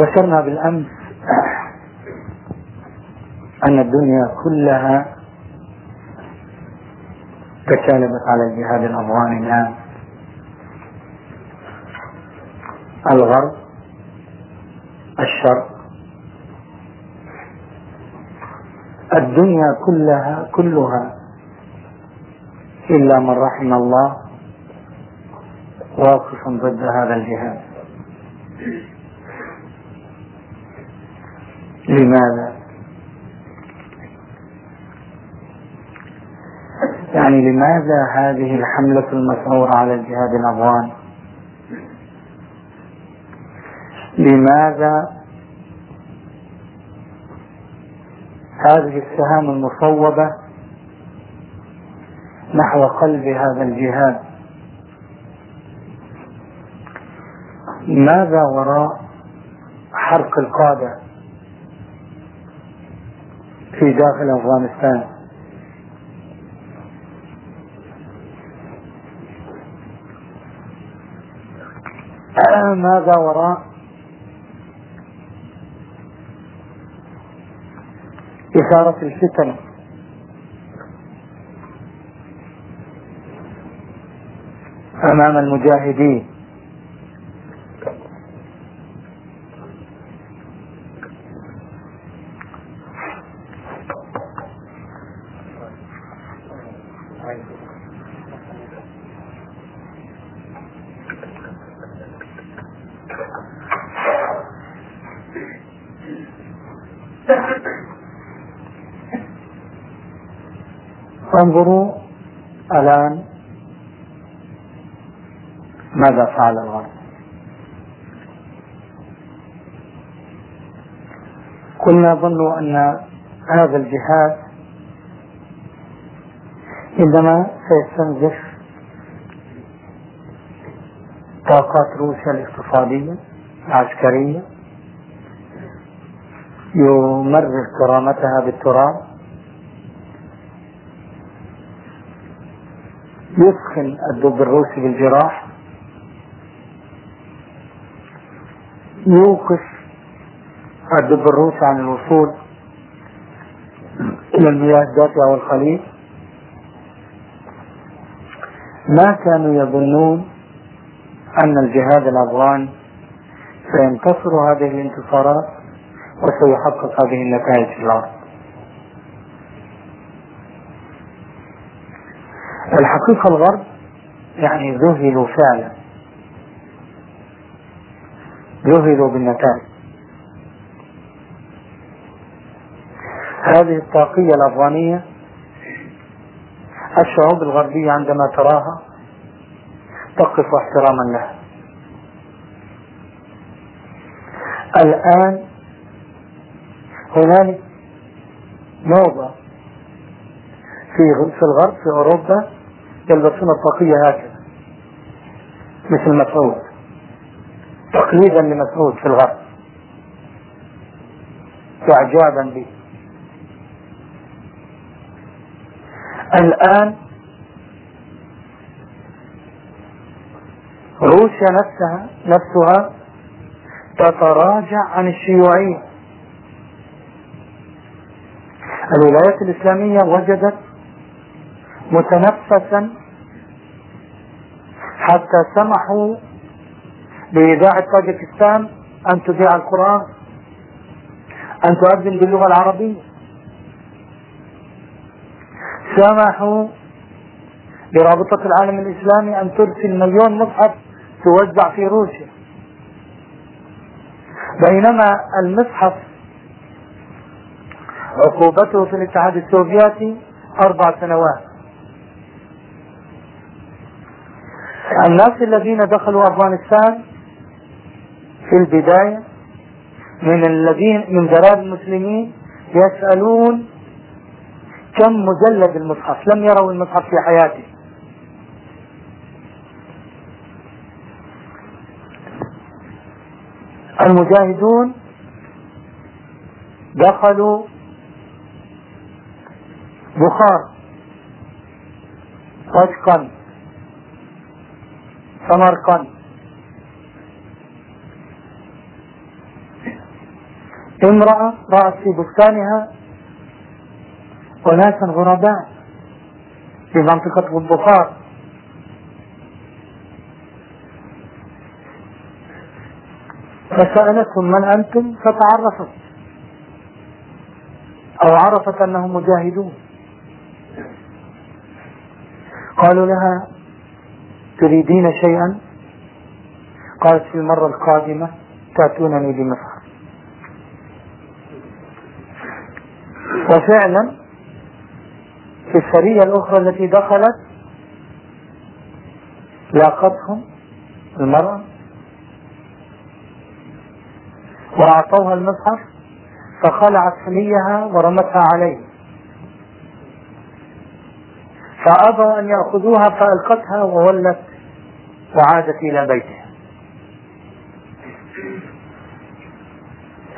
ذكرنا بالأمس أن الدنيا كلها تكالبت على الجهاد الأفغاني الآن. الغرب الشرق الدنيا كلها كلها إلا من رحم الله واقف ضد هذا الجهاد. لماذا؟ يعني لماذا هذه الحملة المسعورة على الجهاد الأفغاني لماذا هذه السهام المصوبة نحو قلب هذا الجهاد؟ ماذا وراء حرق القادة في داخل أفغانستان؟ ماذا وراء إثارة الفتن؟ أمام المجاهدين. انظروا الآن ماذا فعل الغرب. كنا ظنوا أن هذا الجهاد عندما سيستنزف طاقات روسيا الاقتصادية العسكرية يمرر كرامتها بالتراب. يسخن الدب الروسي بالجراح يوقف الدب الروسي عن الوصول إلى المياه الدافئة والخليج ما كانوا يظنون أن الجهاد الأفغاني سينتصر هذه الانتصارات وسيحقق هذه النتائج في الأرض. الحقيقة الغرب يعني ذهلوا فعلا. ذهلوا بالنتائج. هذه الطاقية الأفغانية الشعوب الغربية عندما تراها تقف احتراما لها. الآن هنالك موضة في في الغرب في أوروبا يلبسون الطاقية هكذا مثل مسعود. تقليدا لمسعود في الغرب. واعجابا به. الآن روسيا نفسها نفسها تتراجع عن الشيوعية. الولايات الإسلامية وجدت متنفسا حتى سمحوا لإذاعة طاجكستان أن تذيع القرآن أن تؤذن باللغة العربية. سمحوا لرابطة العالم الإسلامي أن ترسل مليون مصحف توزع في روسيا. بينما المصحف عقوبته في الاتحاد السوفيتي أربع سنوات. الناس الذين دخلوا أفغانستان في البداية من الذين من ضرار المسلمين يسألون كم مجلد المصحف؟ لم يروا المصحف في حياتهم. المجاهدون دخلوا بخار طشقا سمرقند امرأة رأت في بستانها أناسا غرباء في منطقة البخار. فسألتهم من أنتم؟ فتعرفت أو عرفت أنهم مجاهدون. قالوا لها تريدين شيئا؟ قالت في المرة القادمة تأتونني بمفعل. وفعلا في السرية الأخرى التي دخلت لاقتهم المرأة وأعطوها المصحف فخلعت حليها ورمتها عليه فأبوا أن يأخذوها فألقتها وولت وعادت إلى بيتها.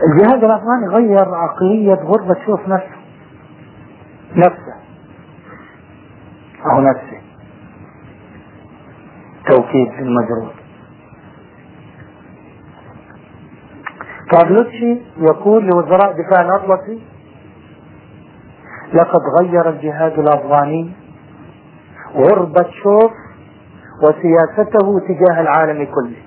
الجهاد الأفغاني غير عقلية غربة شوف نفسه. نفسه. أو نفسه توكيد المجرور. كارلوتشي يقول لوزراء دفاع الأطلسي لقد غير الجهاد الأفغاني غربة شوف وسياسته تجاه العالم كله.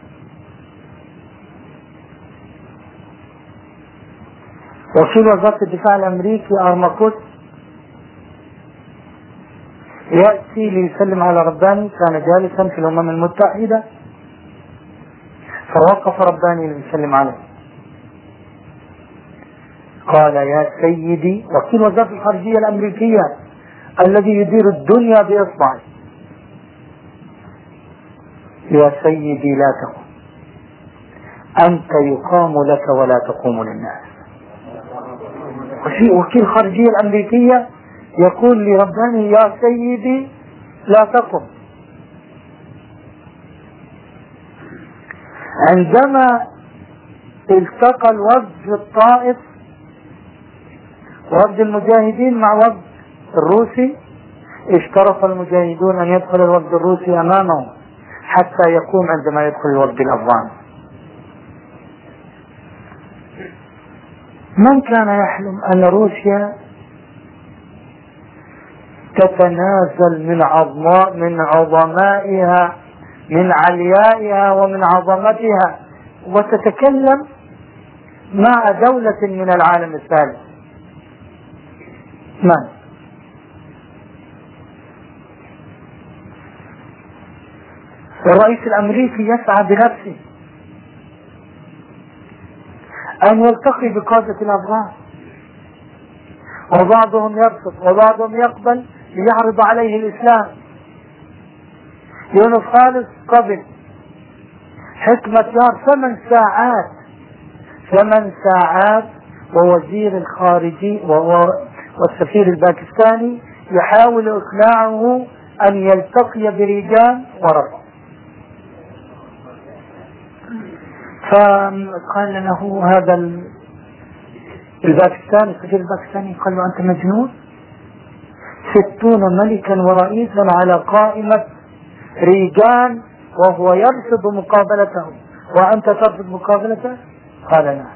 وكيل وزارة الدفاع الأمريكي أرماكوس يأتي ليسلم على رباني كان جالسا في الأمم المتحدة. فوقف رباني ليسلم عليه. قال يا سيدي وكيل وزارة الخارجية الأمريكية الذي يدير الدنيا بإصبعه؟ يا سيدي لا تقم أنت يقام لك ولا تقوم للناس. وكيل خارجية الأمريكية يقول لرباني يا سيدي لا تقم عندما التقى الوفد في الطائف وفد المجاهدين مع وفد الروسي اشترط المجاهدون أن يدخل الوفد الروسي أمامهم. حتى يقوم عندما يدخل الوفد الافغاني من كان يحلم أن روسيا تتنازل من عظماء من عظمائها من عليائها ومن عظمتها وتتكلم مع دولة من العالم الثالث. من؟ الرئيس الأمريكي يسعى بنفسه أن يلتقي بقادة الأفغان. وبعضهم يرفض وبعضهم يقبل ليعرض عليه الإسلام. يونس خالص قبل حكمة يار ثمان ساعات. ثمان ساعات ووزير الخارجي والسفير الباكستاني يحاول إقناعه أن يلتقي برجال ورفض. فقال له هذا الباكستاني السفير الباكستاني قال له أنت مجنون؟ ستون ملكا ورئيسا على قائمة ريجان وهو يرفض مقابلته. وأنت ترفض مقابلته؟ قال نعم.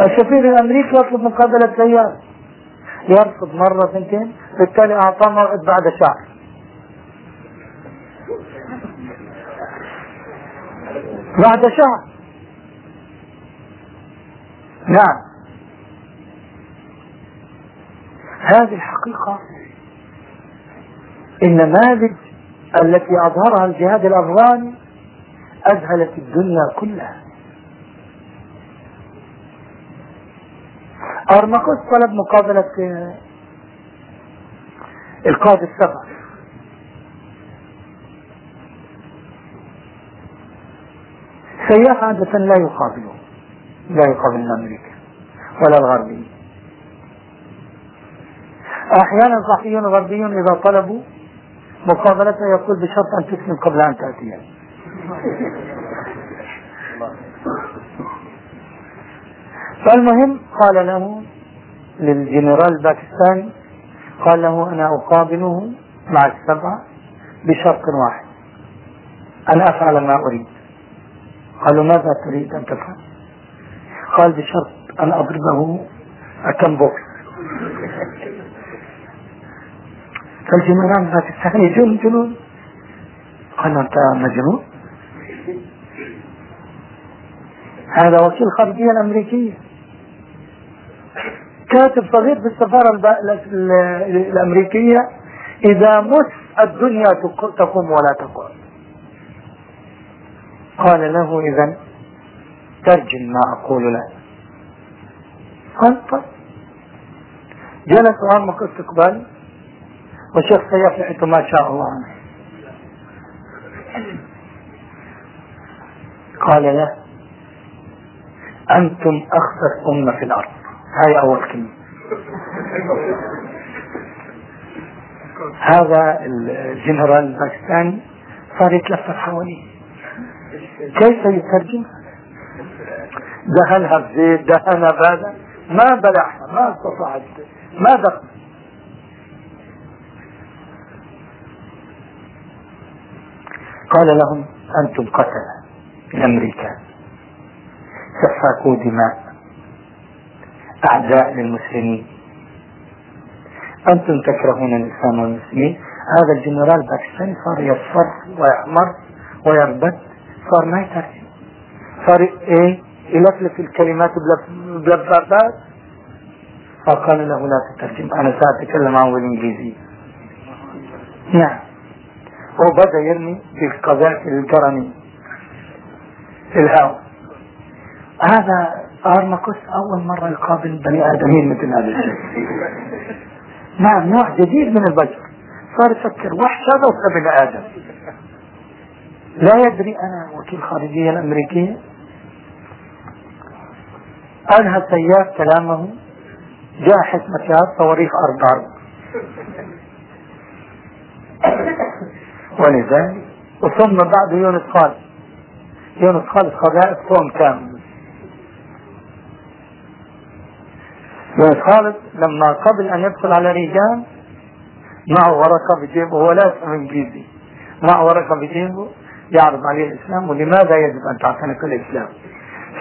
السفير الأمريكي يطلب مقابلة سيارة. يرفض مرة ثنتين بالتالي أعطاه موعد بعد شهر. بعد شهر. نعم. هذه الحقيقة النماذج التي أظهرها الجهاد الأفغاني أذهلت الدنيا كلها. أرمقوس طلب مقابلة القائد السبع سياح عادة لا يقابلون. لا يقابل أمريكا ولا الغربيين. أحيانا صحفيون غربيون إذا طلبوا مقابلته يقول بشرط أن تسلم قبل أن تأتي. فالمهم قال له للجنرال الباكستاني قال له أنا أقابله مع السبعة بشرط واحد أن أفعل ما أريد. قالوا ماذا تريد أن تفعل؟ قال بشرط أن أضربه أكم بوكس فالجنرال الثاني جن جنون قال أنت مجنون. هذا وكيل الخارجية الأمريكية. كاتب صغير في السفارة الأمريكية إذا مت الدنيا تقوم ولا تقوم قال له إذا ترجم ما أقول له قال طيب. جلس أمامك استقبال والشيخ سيفلح ما شاء الله. عنه قال له أنتم أخبث أمة في الأرض. هاي أول كلمة. هذا الجنرال الباكستاني صار يتلفت حواليه. كيف يترجم؟ دهنها بزيت دهنها بهذا ما بلعها ما استطاعت. ما دخل. قال لهم أنتم قتلة الأمريكان سفكوا دماء. أعداء للمسلمين. أنتم تكرهون الإسلام والمسلمين. هذا الجنرال باكستاني صار يصفر ويحمر ويربد صار ما يترجم صار إيه؟ يلفلف الكلمات بلفظات فقال له لا تترجم. أنا سأتكلم معه بالإنجليزية. نعم. وبدأ يرمي بالقذائف القرني في الهواء هذا ارمكوس أول مرة يقابل بني آدمين مثل هذا الشيء. نعم نوع جديد من البشر. صار يفكر وحش هذا وابن آدم. لا يدري أنا وكيل خارجية الامريكية أنهى سياف كلامه جاء هذا صواريخ أربع ولذلك وثم بعد يونس خالد. يونس خالد خلائق صوم كامل. يونس خالد لما قبل أن يدخل على رجال معه ورقة بجيبه هو لا يفهم إنجليزي. معه ورقة بجيبه يعرض عليه الإسلام ولماذا يجب أن تعتنق الإسلام؟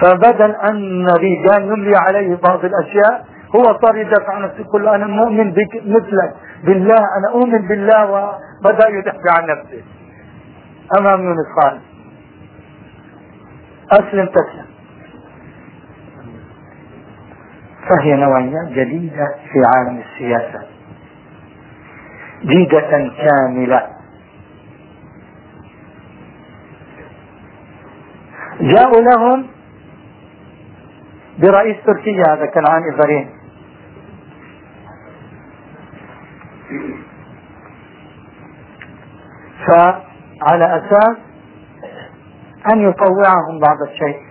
فبدل أن رجال يملي عليه بعض الأشياء هو صار يدافع عن نفسه يقول أنا مؤمن بك مثلك. بالله أنا أؤمن بالله وبدأ يدافع عن نفسه. أمام يونس خالد أسلم تسلم. فهي نوعيات جديدة في عالم السياسة. جيدة كاملة. جاءوا لهم برئيس تركيا هذا كنعان إيفارين فعلى أساس أن يطوعهم بعض الشيء.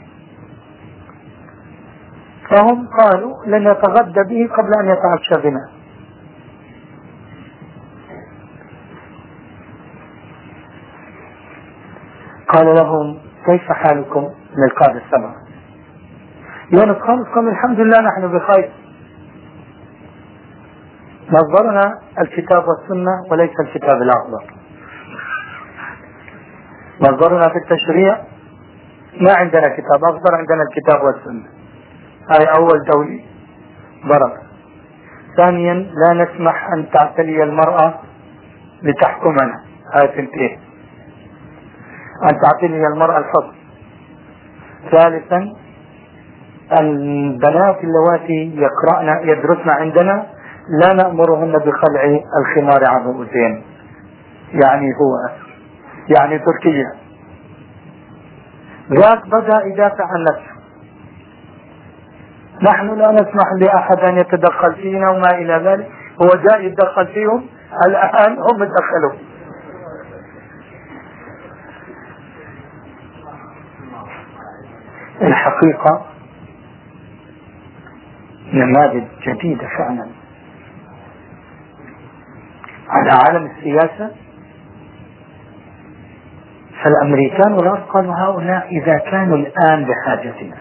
فهم قالوا لن يتغدى به قبل أن يتعشى بنا. قال لهم كيف حالكم من القادة السبعة؟ يونس خالص قال الحمد لله نحن بخير. مصدرنا الكتاب والسنة وليس الكتاب الأخضر مصدرنا في التشريع ما عندنا كتاب أخضر عندنا الكتاب والسنة. هاي أول دولي بركة. ثانيا لا نسمح أن تعتلي المرأة لتحكمنا. هاي تنتهي. أن تعتلي المرأة الحكم ثالثا البنات اللواتي يقرأن يدرسن عندنا لا نأمرهن بخلع الخمار عن رؤوسهن يعني هو يعني تركيا ذاك بدأ يدافع عن نفسه. نحن لا نسمح لأحد أن يتدخل فينا وما إلى ذلك. هو جاء يتدخل فيهم؟ الآن هم تدخلوا الحقيقة نماذج جديدة فعلا. على عالم السياسة فالأمريكان والغرب قالوا هؤلاء إذا كانوا الآن بحاجتنا.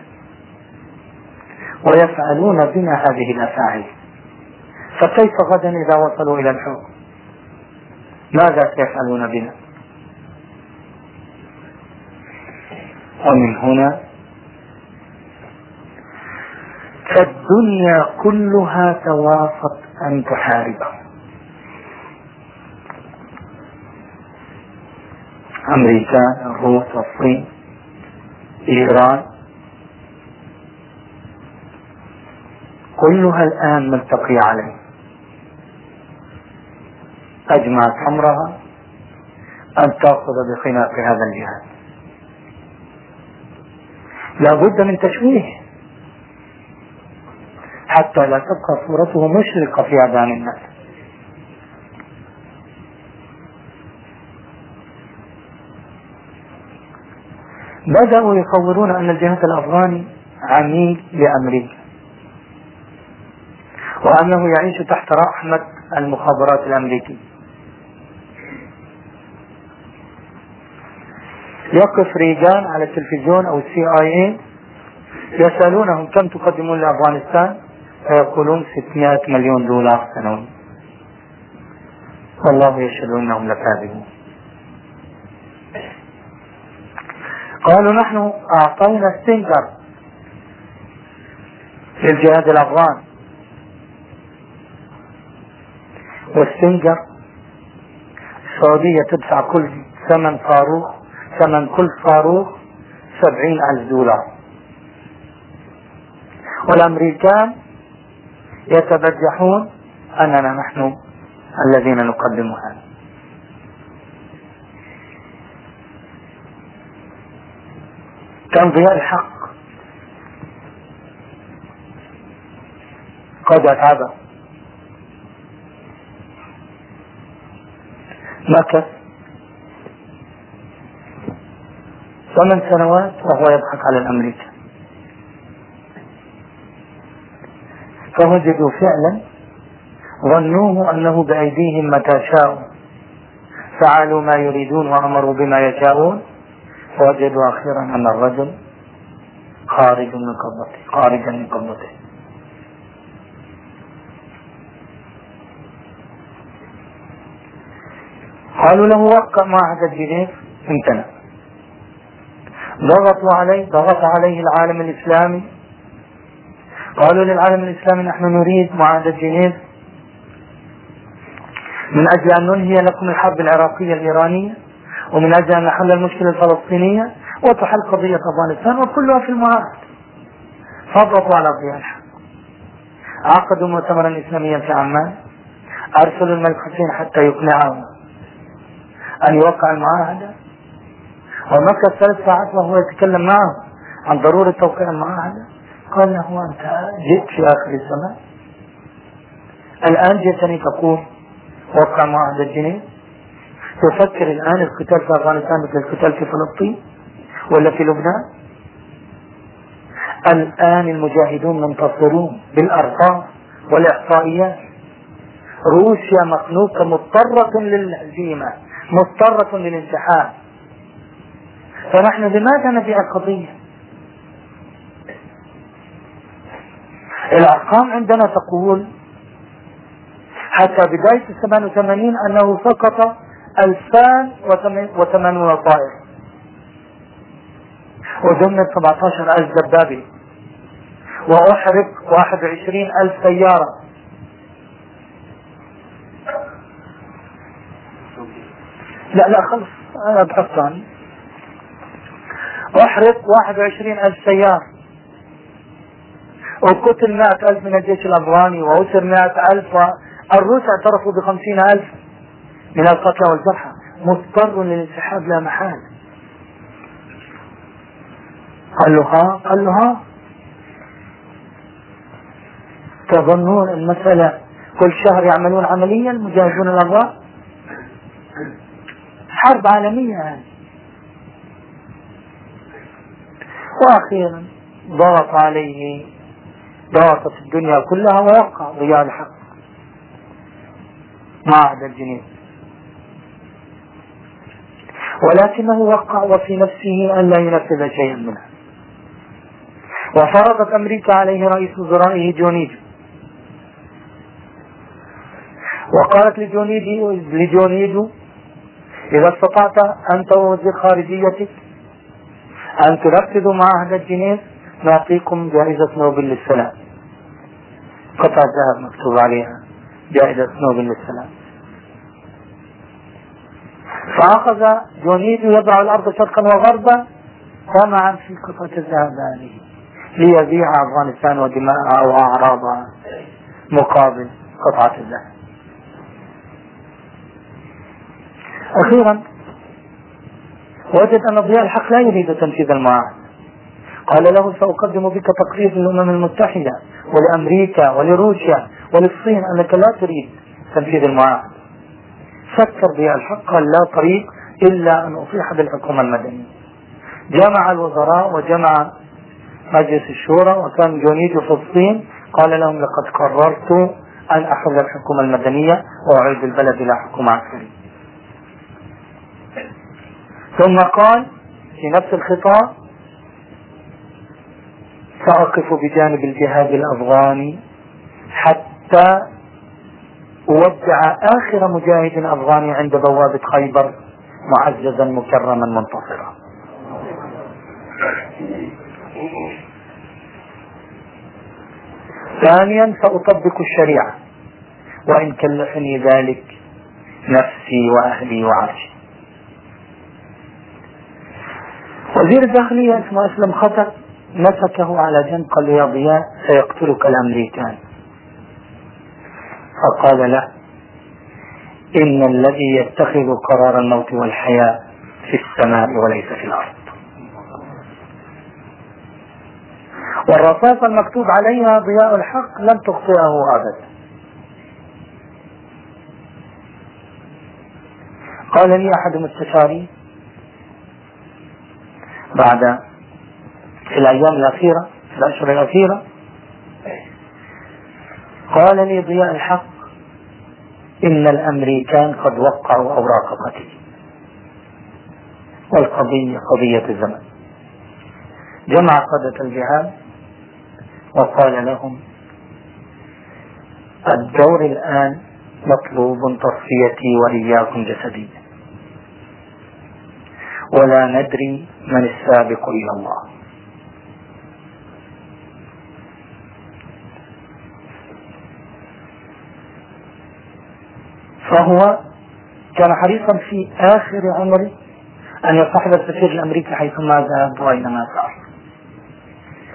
ويفعلون بنا هذه الأفاعيل. فكيف غدا إذا وصلوا إلى الحكم ماذا سيفعلون بنا؟ ومن هنا فالدنيا كلها توافت أن تحاربه. أمريكا الروس الصين إيران. كلها الآن ملتقية عليه. أجمعت أمرها أن تأخذ بخلاف هذا الجهاد. لا بد من تشويه. حتى لا تبقى صورته مشرقة في أذهان الناس. بدأوا يصورون أن الجهاد الأفغاني عميل لأمريكا وأنه يعيش تحت رحمة المخابرات الأمريكية. يقف ريجان على التلفزيون أو السي آي اي يسألونهم كم تقدمون لأفغانستان؟ فيقولون 600 مليون دولار سنويا. والله يشهد أنهم لكاذبون. قالوا نحن اعطينا ستينجر للجهاد الأفغان. والستينجر السعودية تدفع كل ثمن صاروخ ثمن كل صاروخ سبعين ألف دولار. والأمريكان يتبجحون أننا نحن الذين نقدم هذا كان ضياء الحق. قد أتعب. مكث ثمان سنوات وهو يضحك على الأمريكان فوجدوا فعلا ظنوه أنه بأيديهم متى شاءوا. فعلوا ما يريدون وأمروا بما يشاءون. فوجدوا أخيرا أن الرجل خارج من قبضته خارجا من قبضته. قالوا له وقع معهد الجنيف امتنع. ضغطوا عليه ضغط عليه العالم الإسلامي. قالوا للعالم الإسلامي نحن نريد معاهدة جنيف. من أجل أن ننهي لكم الحرب العراقية الإيرانية ومن أجل أن نحل المشكلة الفلسطينية وتحل قضية أفغانستان وكلها في المعاهد. فضغطوا على ضياء الحق. عقدوا مؤتمرا إسلاميا في عمان. أرسلوا الملك حسين حتى يقنعه أن يوقع المعاهدة. ومكث ثلاث ساعات وهو يتكلم معه عن ضرورة توقيع المعاهدة. قال له أنت جئت في آخر الزمان الآن جئتني تقول وقع معاهدة الجنيه. تفكر الآن القتال في أفغانستان مثل القتال في فلسطين ولا في لبنان؟ الآن المجاهدون منتصرون بالأرقام والإحصائيات. روسيا مخنوقة مضطرة للهزيمة مضطرة للانسحاب فنحن لماذا نبيع القضية؟ الأرقام عندنا تقول حتى بداية ال 88 أنه سقط 2008 طائر. ودمت 17 ألف دبابة وأحرق 21 ألف سيارة. لا لا خلص أنا بحث عنه أحرق 21 ألف سيارة. وقتل مائة ألف من الجيش الأفغاني وأسر مائة ألف الروس اعترفوا بخمسين ألف من القتلى والجرحى. مضطر للانسحاب لا محال. قال له ها؟ قال له ها؟ تظنون المسألة كل شهر يعملون عمليا مجاهدون الأفغان؟ حرب عالمية هذه. وأخيرا ضغط عليه ضغطت الدنيا كلها ويبقى ضياء الحق معهد الجنين ولكنه وقع وفي نفسه أن لا ينفذ شيئا منه وفرضت أمريكا عليه رئيس وزرائه جونيجو. وقالت لجونيدي لجونيدو إذا استطعت أنت ووزير خارجيتك أن تنفذوا معاهدة جنيف نعطيكم جائزة نوبل للسلام. قطعة ذهب مكتوب عليها جائزة نوبل للسلام. فأخذ جونيد يضع الأرض شرقا وغربا طمعا في قطعة الذهب هذه ليبيع أفغانستان ودماءها وأعراضها مقابل قطعة الذهب. أخيرا وجد أن ضياء الحق لا يريد تنفيذ المعاهدة. قال له سأقدم بك تقرير للأمم المتحدة ولأمريكا ولروسيا وللصين أنك لا تريد تنفيذ المعاهدة فكر الحق قال لا طريق إلا أن أصيح بالحكومة المدنية. جمع الوزراء وجمع مجلس الشورى وكان جونيد في الصين قال لهم لقد قررت أن أخذ الحكومة المدنية وأعيد البلد إلى حكومة عسكرية. ثم قال في نفس الخطاب سأقف بجانب الجهاد الأفغاني حتى أودع آخر مجاهد أفغاني عند بوابة خيبر معززا مكرما منتصرا. ثانيا سأطبق الشريعة وإن كلفني ذلك نفسي وأهلي وعرشي. وزير الداخلية اسمه أسلم خطر مسكه على جنب قال يا ضياء سيقتلك الأمريكان. فقال له إن الذي يتخذ قرار الموت والحياة في السماء وليس في الأرض. والرصاصة المكتوب عليها ضياء الحق لم تخطئه أبدا. قال لي أحد مستشاري بعد في الأيام الأخيرة في الأشهر الأخيرة. قال لي ضياء الحق إن الأمريكان قد وقعوا أوراق قتل. والقضية قضية الزمن. جمع قادة الجهاد وقال لهم الدور الآن مطلوب تصفيتي وإياكم جسديا ولا ندري من السابق إلى الله. فهو كان حريصا في آخر عمره أن يصاحب السفير الأمريكي حيثما ذهب وأينما سار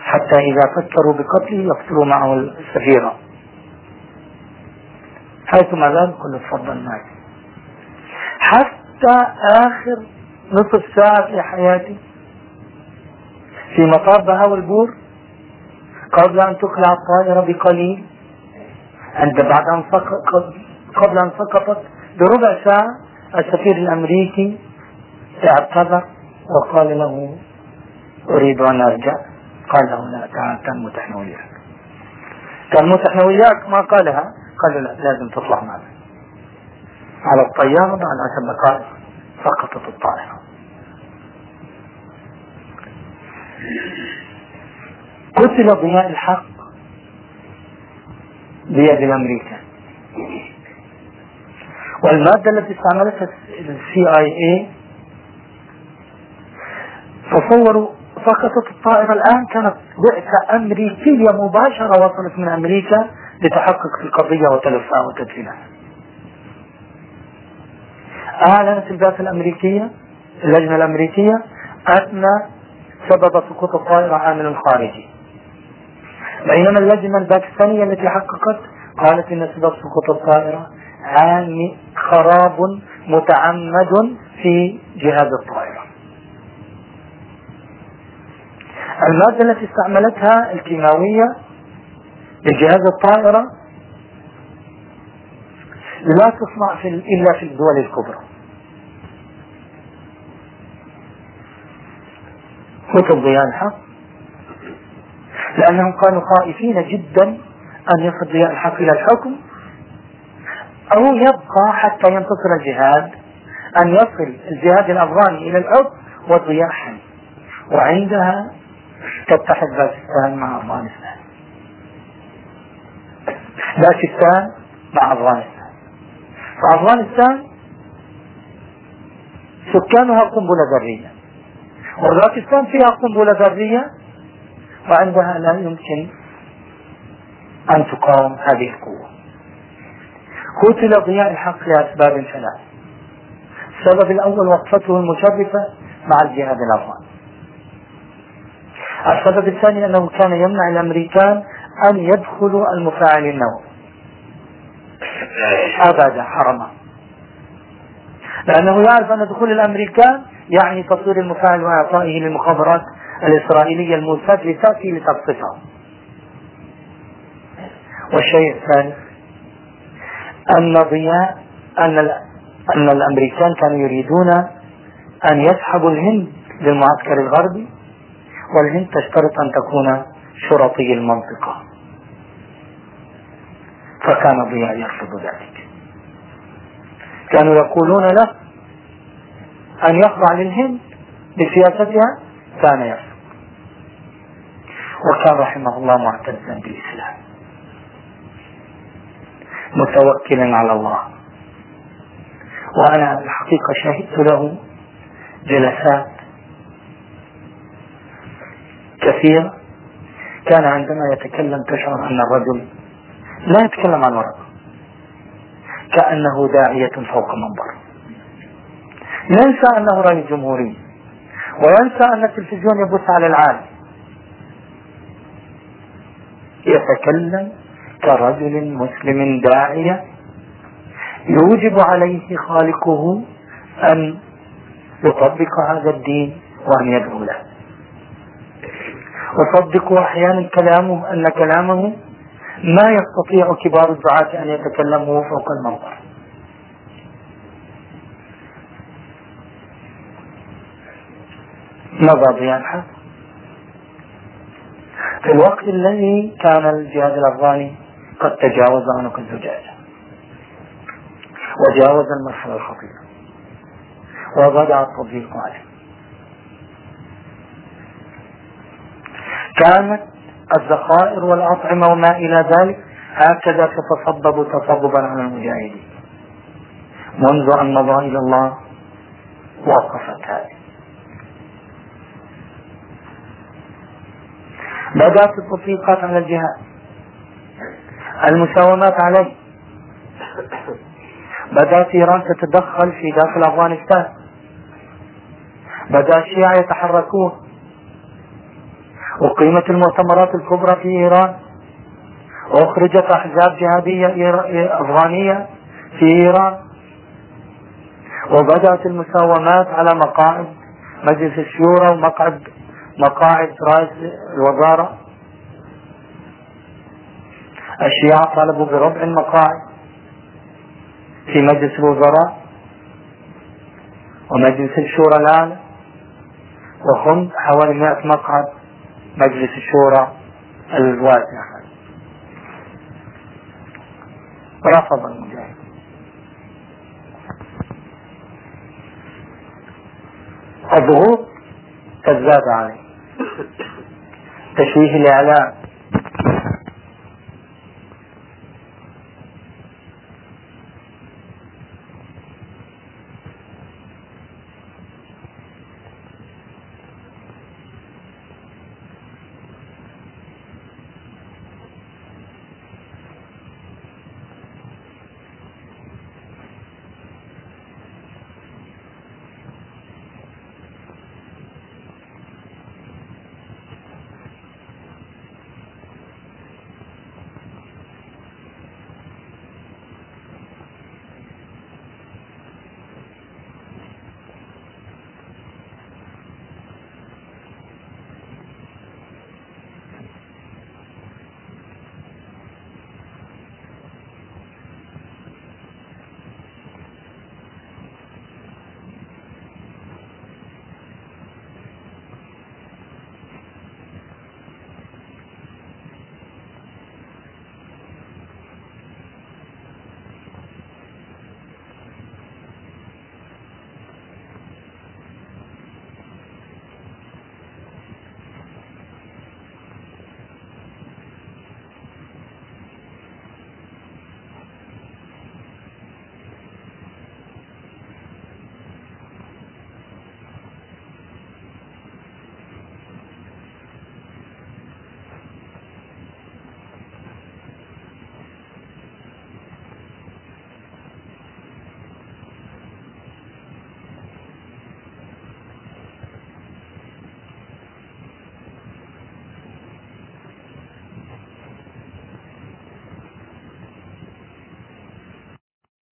حتى إذا فكروا بقتله يقتلوا معه السفيرة حيثما ذهب قل تفضل معي حتى آخر نصف ساعة في حياتي في مطار بهاء البور قبل أن تقلع الطائرة بقليل عند بعد أن قبل أن سقطت بربع ساعة السفير الأمريكي اعتذر وقال له أريد أن أرجع. قال له لا تعال تنمت إحنا وياك تنمت إحنا وياك ما قالها. قال لا لازم تطلع معنا. على الطيارة بعد عشر دقائق سقطت الطائرة. قتل ضياء الحق بيد الأمريكان. والمادة التي استعملتها السي اي اي تصوروا سقطت الطائرة الآن كانت بعثة أمريكية مباشرة وصلت من أمريكا لتحقق في القضية وتلفها وتدفينها أعلنت البعثة الأمريكية اللجنة الأمريكية أن سبب سقوط الطائرة عامل خارجي. بينما اللجنة الباكستانية التي حققت قالت إن سبب سقوط الطائرة عام خراب متعمد في جهاز الطائرة. المادة التي استعملتها الكيماوية لجهاز الطائرة لا تصنع في إلا في الدول الكبرى. كتب ضياء الحق. لأنهم كانوا خائفين جدا أن يصل ضياء الحق إلى الحكم. أو يبقى حتى ينتصر الجهاد أن يصل الجهاد الأفغاني إلى الحكم وضياء حي وعندها تتحد باكستان مع أفغانستان. باكستان مع أفغانستان. فأفغانستان سكانها قنبلة ذرية. وباكستان فيها قنبلة ذرية وعندها لا يمكن أن تقاوم هذه القوة. قتل ضياء الحق لأسباب ثلاث السبب الأول وقفته المشرفة مع الجهاد الأفغاني السبب الثاني أنه كان يمنع الأمريكان أن يدخلوا المفاعل النووي. أبدا حرما. لأنه يعرف أن دخول الأمريكان يعني تصوير المفاعل وإعطائه للمخابرات الإسرائيلية الموساد لتأتي لتقصفه والشيء الثالث أن ضياء أن أن الأمريكان كانوا يريدون أن يسحبوا الهند للمعسكر الغربي والهند تشترط أن تكون شرطي المنطقة. فكان ضياء يرفض ذلك. كانوا يقولون له أن يخضع للهند بسياستها كان يرفض وكان رحمه الله معتزا بالإسلام. متوكلا على الله. وأنا الحقيقة شهدت له جلسات كثيرة. كان عندما يتكلم تشعر أن الرجل لا يتكلم عن ورقة كأنه داعية فوق منبر ينسى أنه رئيس جمهوري وينسى أن التلفزيون يبث على العالم. يتكلم كرجل مسلم داعية يوجب عليه خالقه أن يطبق هذا الدين وأن يدعو له. وصدقوا أحيانا كلامه أن كلامه ما يستطيع كبار الدعاة أن يتكلموا فوق المنبر مضى الحق في الوقت الذي كان الجهاد الأفغاني قد تجاوز عنق الزجاجة وجاوز المرحلة الخطيرة. وبدأ التضييق عليه. كانت الذخائر والأطعمة وما إلى ذلك هكذا تتصبب تصببا على المجاهدين. منذ أن مضى إلى الله وقفت هذه بدأت التطبيقات على الجهاد. المساومات عليه بدأت إيران تتدخل في داخل أفغانستان. بدأ الشيعة يتحركون. أقيمت المؤتمرات الكبرى في إيران. وأخرجت أحزاب جهادية أفغانية في إيران. وبدأت المساومات على مقاعد مجلس الشورى ومقعد مقاعد رئيس الوزارة. الشيعة طالبوا بربع المقاعد في مجلس الوزراء ومجلس الشورى الآن. وهم حوالي 100 مقعد مجلس الشورى الواسع. رفض المجاهد. الضغوط تزداد عليه. تشويه الإعلام.